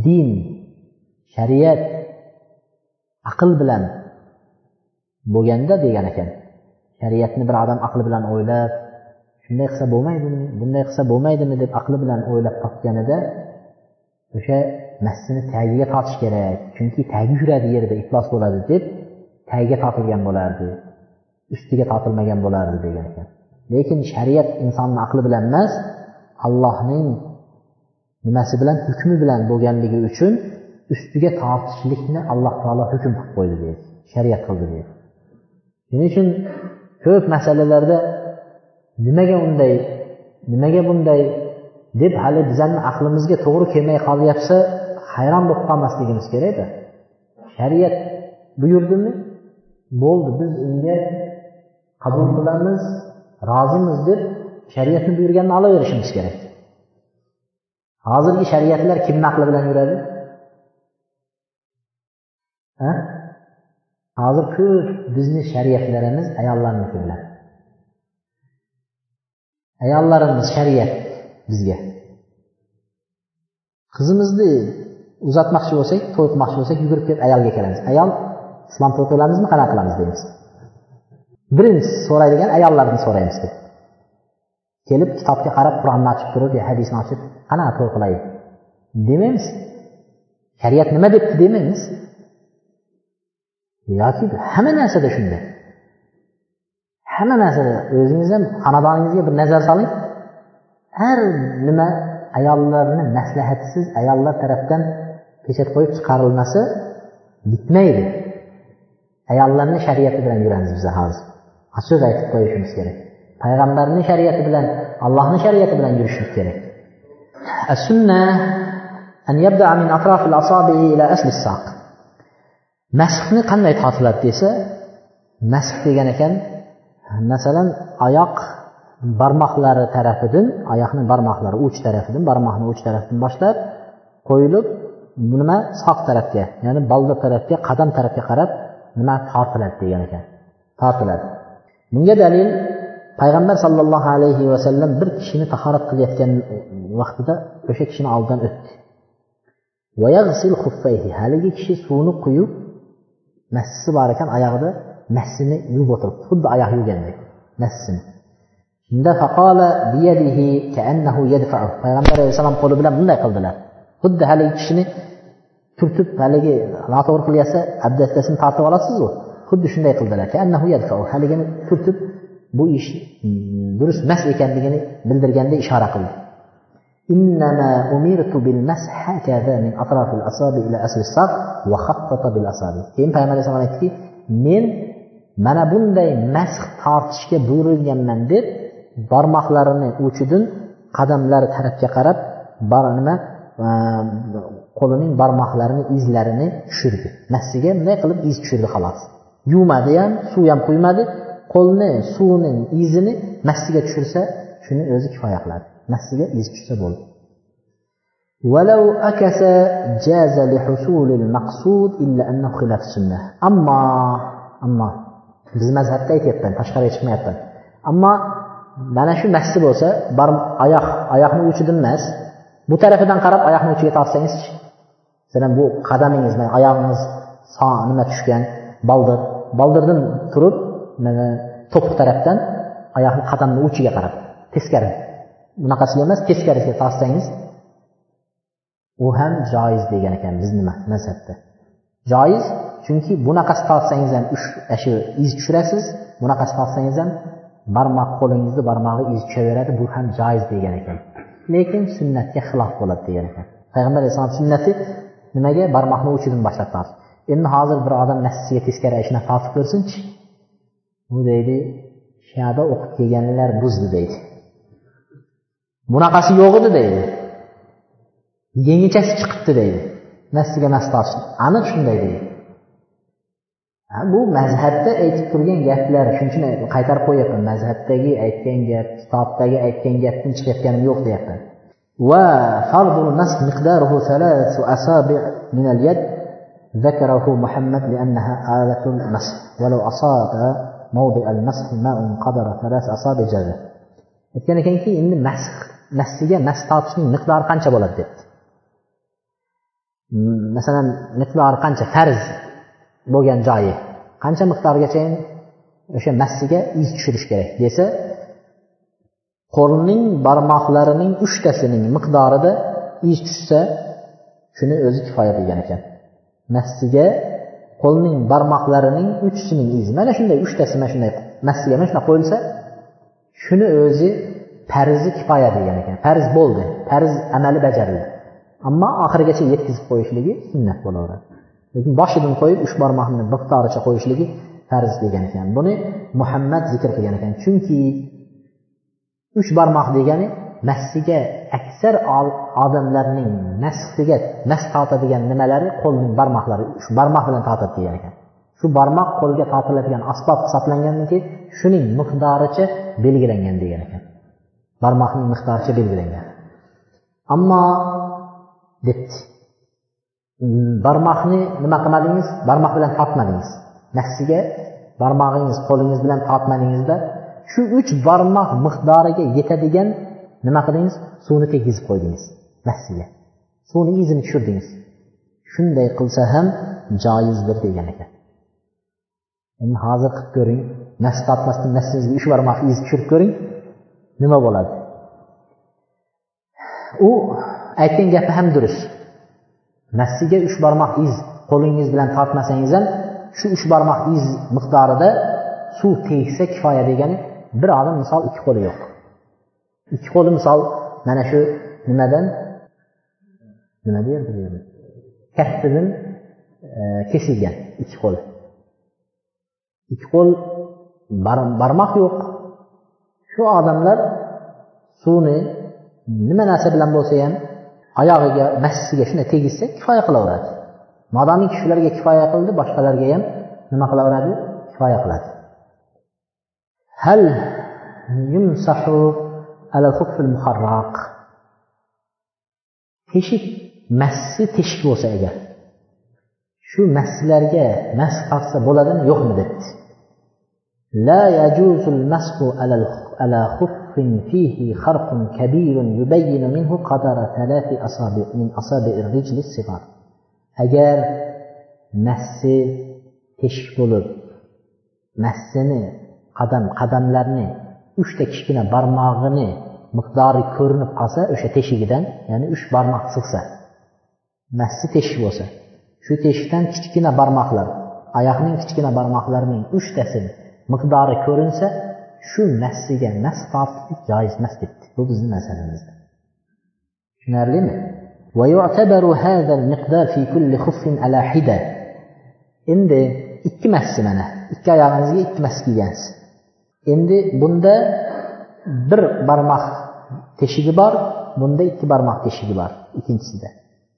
din shariat aql bilan bo'lganda degan ekan shariatni bir odam aqli bilan o'ylab shunday qilsa bo'lmaydimi bunday qilsa bo'lmaydimi deb aqli bilan o'ylab topganida o'sha massini tagiga tortish kerak chunki tagi yuradi yerda iflos bo'ladi deb tagiga tortilgan bo'lardi Ustiga tortilmagan bo'lardi degan ekan. Lekin shariat insonni aqli bilan emas allohning nimasi bilan hukmi bilan bo'lganligi uchun ustiga tortishlikni alloh taolo hukm qilib qo'ydi deydi shariat qildi deydi. Shuning uchun ko'p masalalarda nimaga unday nimaga bunday deb hali bizani aqlimizga to'g'ri kelmay qolyapsa hayron bo'lib qolmasligimiz kerakda. Shariat buyurdimi? Bo'ldi. Biz unga qabul qilamiz rozimiz deb shariatni buyurganini olaverishimiz kerak. Hozirgi shariatlar kimni aqli bilan yuradi? Hozir ko'p bizni shariatlarimiz ayollarniki bilan. Ayollarimiz shariat bizga. Qizimizni uzatmoqchi bo'lsak to'y qilmoqchi bo'lsak yugurib kelib ayolga kelamiz. Ayol islom to'y qilamizmi qanaqa qilamiz deymiz. Birinchi so'raydigan ayollarni so'raymiz deb. Kelib kitobga qarab qur'onni ochib turib hadisni ochib qanaqa to'y qilay? Demaymiz. Shariat nima debdi? demaymiz. Yoki hamma narsada shunday. Hamma narsada. O'zingiz ham xonadoningizga bir nazar soling. Har nima ayollarni maslahatsiz ayollar tarafdan pechat qo'yib chiqarilmasa bitmaydi. Ayollarni shariati bilan yuramiz biz hozir ochiq aytib qo'yishimiz kerak payg'ambarni shariati bilan allohni shariati bilan yurishimiz kerak السنة أن يبدأ من أطراف الأصابع إلى أصل الساق مسxni qanday tortiladi desa masx degan ekan masalan oyoq barmoqlari tarafidan oyoqni barmoqlari uch tarafidan barmoqni uch tarafidan boshlab qo'yilib nima soq tarafga ya'ni boldir tarafga qadam tarafga qarab nima tortiladi degan ekan tortiladi Bunga dalil payg'ambar sollallohu alayhi vasallam bir kishini tahorat qilayotgan vaqtida o'sha kishini oldidan o'tdi. Haligi kishi suvni quyib massisi bor ekan oyog'ida massini yuvib o'tiribdi. Xuddi oyoq yuvgandek massini. Shunda payg'ambar alayhissalom qo'li bilan bunday qildilar. Xuddi haligi kishini turtib haligi noto'g'ri qilyapsa abdastasini tortib olasizu xuddi shunday qildilar haligini turtib bu ish mm, durust mas ekanligini bildirganda ishora qildi. Keyin payg'ambar alayhisalom aytdiki men mana bunday masx tortishga buyurilganman deb barmoqlarini uchidan qadamlar tarafga qarab nima qo'lining barmoqlarini izlarini tushirdi. Masga bunday qilib iz tushirdi xolos. yuvmadi ham suv ham quymadi qo'lni suvning izini massiga tushirsa shuni o'zi kifoya qiladi massiga iz tushsa bo'ldi ولو أكس جاز لحصول المقصود إلا أنه خلاف السنة أما أما biz mazhabda aytyapman tashqariga chiqmayapman ammo mana shu massi bo'lsa bar oyoq oyoqni uchidan emas bu tarafidan qarab oyoqni uchiga tortsangiz masalan bu qadamingiz oyog'ingiz nima tushgan boldir boldirdan turib mana to'piq tarafdan oyoqni qadamni uchiga qarab teskari. Bunaqasiga emas teskarisiga tortsangiz u ham joiz degan ekan biz nima mazhabda joiz chunki bunaqasi tortsangiz ham shu iz tushirasiz bunaqasi tortsangiz ham barmoq qo'lingizni barmog'i iz tushaveradi bu ham joiz degan ekan. Lekin sunnatga xilof bo'ladi degan ekan. Payg'ambar alayhissalom sunnati nimaga? Barmoqni uchidan boshlab tortish endi hozir bir odam masjidga teskari ishni qotib ko'rsinchi. U deydi shada o'qib kelganlar buzdi deydi. Bunaqasi yo'q edi deydi. Yangichasi chiqibdi deydi. Nasiga mas tortishdi aniq shunday deydi. Bu mazhabda aytib turgan gaplar. Shuning uchun qaytarib qo'yyapman mazhabdagi aytgan gap kitobdagi aytgan gapdan chiqayotganim yo'q deyapman. Va miqdaruhu asabi min al yad ذكره محمد لأنها آلة المسح ولو أصاب موضع المسح ماء قدر ثلاث أصابع جازه aytgan ekanki endi masx massiga mas tortishning miqdori qancha bo'ladi debdi masalan miqdori qancha farz bo'lgan joyi qancha miqdorgacha o'sha massiga iz tushirish kerak desa qo'lning barmoqlarining uchtasining miqdorida iz tushsa shuni o'zi kifoya degan ekan massiga qo'lning barmoqlarining uchisining izi mana shunday uchtasi mana shunday massiga mana shunday qo'yilsa shuni o'zi farzi kifoya degan ekan. Farz bo'ldi. Farz amali bajarildi. Ammo oxirigacha yetkazib qo'yishligi sunnat bo'laveradi. Lekin boshidan qo'yib uch barmoqni miqdoricha qo'yishligi farz degan ekan. Buni muhammad zikr qilgan ekan. Chunki uch barmoq degani massiga aksar odamlarning massiga mas tortadigan nimalari qo'lning barmoqlari shu barmoq bilan tortadi degan ekan. Shu barmoq qo'lga tortiladigan asbob hisoblangandan keyin shuning miqdoricha belgilangan degan ekan. Barmoqning miqdoricha belgilangan. Ammo debdi barmoqni nima qilmadingiz? Barmoq bilan tortmadingiz. Nafsiga barmog'ingiz qo'lingiz bilan tortmadingizda shu uch barmoq miqdoriga yetadigan nima qildingiz? Suvni tegizib qo'ydingiz. Nafsiga suvni izini tushirdingiz. Shunday qilsa ham joizdir degan ekan. Endi hozir qilib ko'ring. Nafs tortmasdan nafsingizga uch barmoq iz tushirib ko'ring. Nima bo'ladi? U aytgan gapi ham durust. Nafsiga uch barmoq iz qo'lingiz bilan tortmasangiz ham shu uch barmoq iz miqdorida suv tegsa kifoya degani bir odam misol ikki qo'li yo'q. Ikki qo'li misol mana shu nimadan? Nima derdi kaftidan e, kesilgan ikki qo'l ikki qo'l barmoq yo'q. Shu odamlar suvni nima narsa bilan bo'lsa ham oyog'iga massiga shunday tegizsa kifoya qilaveradi. Modomiki shularga kifoya qildi boshqalarga ham nima qilaveradi? Kifoya qiladi. Hal yumsahu Ələl-xufl müxarraq. Teşik, məssi teşik olsa əgər. Şu məslərə məs qalsa boladımı, yoxmu dedi. La yəcuzul məsqu ələl-xufrin fihi xarqun kəbirun yübəyyinu minhu qadara tələfi asabi, min asabi'ir ricli siqar. Əgər məssi teşik olub, məssini, qadam, qadamlarını uchta kichkina barmog'ini miqdori ko'rinib qolsa o'sha teshigidan ya'ni uch barmoq chiqsa massi teshik bo'lsa shu teshikdan kichkina barmoqlar oyoqning kichkina barmoqlarining uchtasini miqdori ko'rinsa shu massiga mas tortishlik joiz emas debdi. Bu bizni masalamizda tushunarlimi? Endi ikki massi mana ikki oyog'ingizga ikki mas kiygansiz. Endi bunda bir barmoq teshigi bor bunda ikki barmoq teshigi bor ikkinchisida.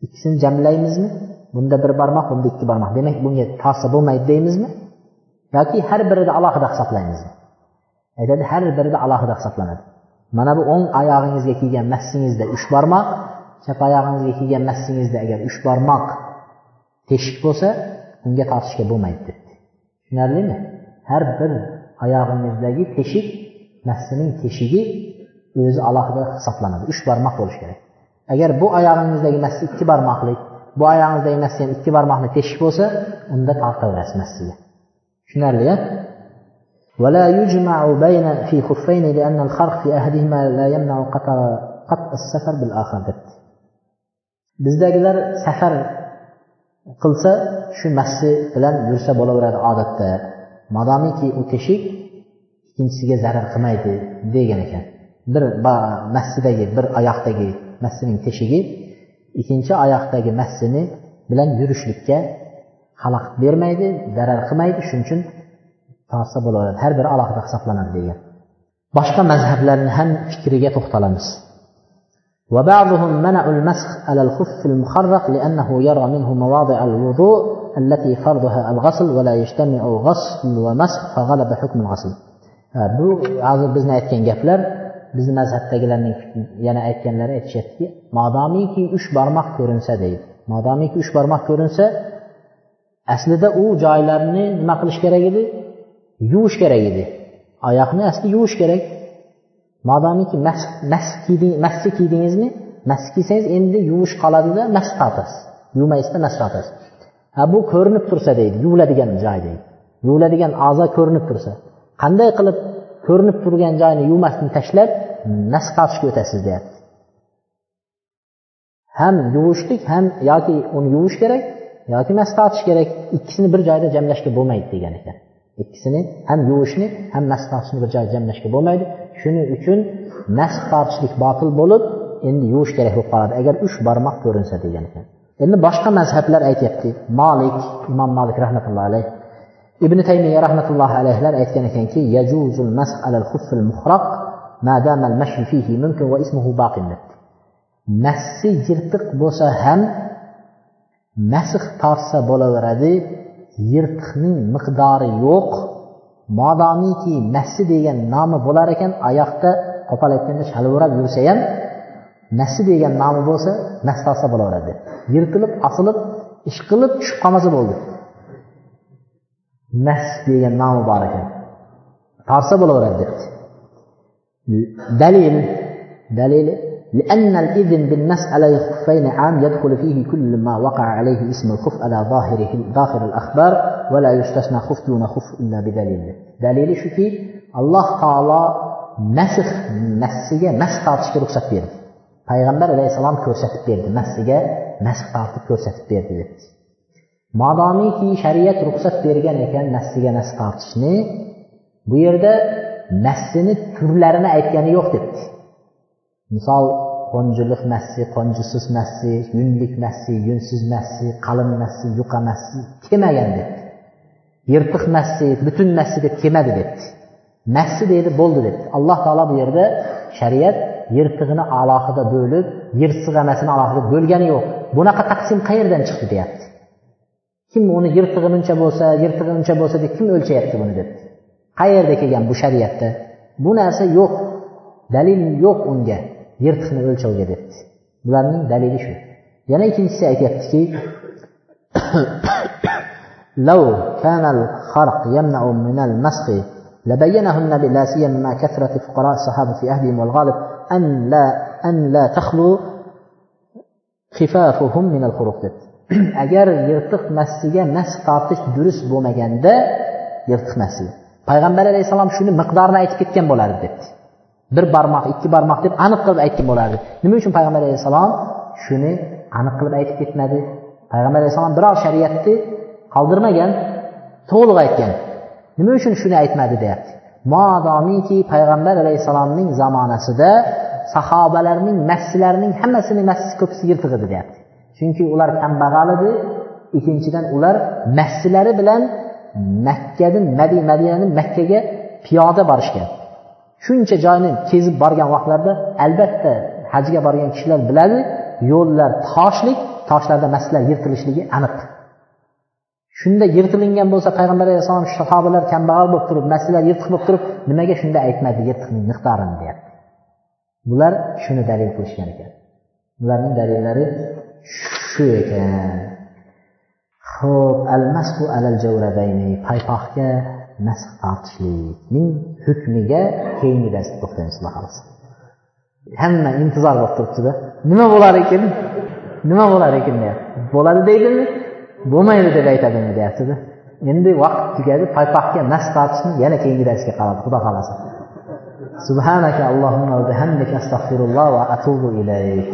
Ikkisini jamlaymizmi? Bunda bir barmoq bunda ikki barmoq. Demak bunga ta'sir bo'lmaydi deymizmi? Yoki har birida alohida hisoblaymizmi? Aytadi har birida alohida hisoblanadi. Mana bu o'ng oyog'ingizga kiygan massingizda uch barmoq chap oyog'ingizga kiygan massingizda agar uch barmoq teshik bo'lsa unga tortishga bo'lmaydi debdi. Tushunarlimi? Har bir oyog'ingizdagi teshik massining teshigi o'zi alohida hisoblanadi uch barmoq bo'lishi kerak agar bu oyog'ingizdagi massi ikki barmoqlik bu oyog'ingizdagi massi ham ikki barmoqli teshik bo'lsa unda tortaverasiz massiga tushunarli a ولا يجمع بين في خفين لأن الخرق في أحدهما لا يمنع قطع قطع السفر بالآخر debdi bizdagilar safar qilsa shu massi bilan yursa bo'laveradi odatda Modomiki u teshik ikkinchisiga zarar qilmaydi degan ekan. Bir massidagi bir oyoqdagi massining teshigi ikkinchi oyoqdagi massini bilan yurishlikka xalaqit bermaydi zarar qilmaydi shuning uchun tortsa bo'laveradi. Har biri alohida hisoblanadi degan. Boshqa mazhablarni ham fikriga to'xtalamiz. وبعضهم منع المسح على الخف المخرق لأنه يرى منه مواضع الوضوء التي فرضها الغسل ولا يجتمع غسل ومسح فغلب حكم الغسل bu hozir bizni aytgan gaplar bizni mazhabdagilarning yana aytganlari aytishyaptiki modomiki uch barmoq ko'rinsa deydi modomiki uch barmoq ko'rinsa aslida u joylarni nima qilish kerak edi yuvish kerak edi oyoqni asli yuvish kerak Modomiki masni kiydingizmi mas kiysangiz endi yuvish qoladida mas tortasiz yuvmaysizda mas tortasiz ha bu ko'rinib tursa deydi yuviladigan joy deydi. Yuviladigan a'zo ko'rinib tursa. Qanday qilib ko'rinib turgan joyni yuvmasdan tashlab nas tortishga o'tasiz deyapti. Ham yuvishlik ham yoki uni yuvish kerak yoki mas tortish kerak ikkisini bir joyda jamlashga bo'lmaydi degan ekan. Ikkisini ham yuvishni ham nas tortishni bir joyda jamlashga bo'lmaydi. Shuning uchun nas tortishlik botil bo'lib endi yuvish kerak bo'lib qoladi. Agar uch barmoq ko'rinsa degan ekan. Endi boshqa mazhablar aytyapti. Molik imom molik rahmatullohi alayh ibn taymiya rahmatullohi alayhlar aytgan ekanki yajuzul masx alal xuffil muhraq ma dama al mashi fihi mumkin va ismuhu baqin massi yirtiq bo'lsa ham masx tortsa bo'laveradi yirtiqning miqdori yo'q modomiki massi degan nomi bo'lar ekan oyoqda qo'pol aytganda shalvirab yursa ham massi degan nomi bo'lsa mas tortsa bo'laveradi. Yirtilib osilib ish qilib tushib qolmasa bo'ldi. Nas degan nomi bor ekan. Torsa bo'laveradi debdi. Dalil dalili لأن الإذن بالمس على الخفين عام يدخل فيه كل ما وقع عليه اسم الخف على ظاهره ظاهر الأخبار ولا يستثنى خف دون خف إلا بدليل دليل شو في الله تعالى مسخ مسيga mas tortishga ruxsat berdi payg'ambar alayhissalom ko'rsatib berdi massiga masx tortib ko'rsatib berdi debdi modomiki shariat ruxsat bergan ekan massiga nas tortishni bu yerda massini turlarini aytgani yo'q debdi misol qo'njiliq massi qo'njisiz massi yunlik massi yunsiz massi qalin massi yuqa massi kelmagan debdi. Yirtiq massi butun massi deb kelmadi debdi. Massi deydi bo'ldi debdi. Alloh taolo bu yerda shariat yirtig'ini alohida bo'lib yirtqiq emasini alohida bo'lgani yo'q. Bunaqa taqsim qayerdan chiqdi deyapti? Kim uni yirtig'i muncha bo'lsa yirtig'i uncha bo'lsa deb kim o'lchayapti buni debdi? Qayerda kelgan bu shariatda? Bu narsa yo'q. Dalil yo'q unga. yirtiqni o'lchovga debdi bularning dalili shu yana ikkinchisi aytyaptiki لو كان الخرق يمنع من المسخ لبينه النبي لا سيما مع كثرة فقراء الصحابة في أهلهم والغالب أن لا أن لا تخلو خفافهم من الخروق <coughs> agar yirtiq massiga mas tortish durust bo'lmaganda yirtiq massiga payg'ambar alayhissalom shuni miqdorini aytib ketgan bo'lardi debdi Bir barmoq ikki barmoq deb aniq qilib aytgan bo'lardi. Nima uchun payg'ambar alayhissalom shuni aniq qilib aytib ketmadi? Payg'ambar alayhissalom biror shariatni qoldirmagan to'liq aytgan. Nima uchun shuni aytmadi deyapti. Modomiki payg'ambar alayhissalomning zamonasida sahobalarning massilarining hammasini massi ko'pisi yirtiq edi deyapti. Chunki ular kambag'al edi ikkinchidan ular massilari bilan makkadan madinadan makkaga piyoda borishgan. Shuncha joyni kezib borgan vaqtlarida albatta hajga borgan kishilar biladi yo'llar toshlik toshlarda maslar yirtilishligi aniq. Shunda yirtilingan bo'lsa payg'ambar alayhissalom sahobalar kambag'al bo'lib turib masjidlar yirtiq bo'lib turib nimaga shunda aytmadi yirtiqning miqdorini deyapti. Bular shuni dalil qilishgan ekan. Bularning dalillari shu ekan. Ho'p al masku alal javrabayni paypoqga nasx tortishlikning hukmiga keyingi darsda to'xtaymiz xudo xohlasa hamma intizor bo'lib turibdida. Nima bo'lar ekan? Nima bo'lar ekan deyapti. Bo'ladi deydimi? Bo'lmaydi deb aytadimi deyaptida. Endi vaqt tugadi paypaxga nas tortishni yana keyingi darsga qaradi xudo xohlasa. Subhanaka allohumma va bihamdika astag'firulloh va atubu ilayk.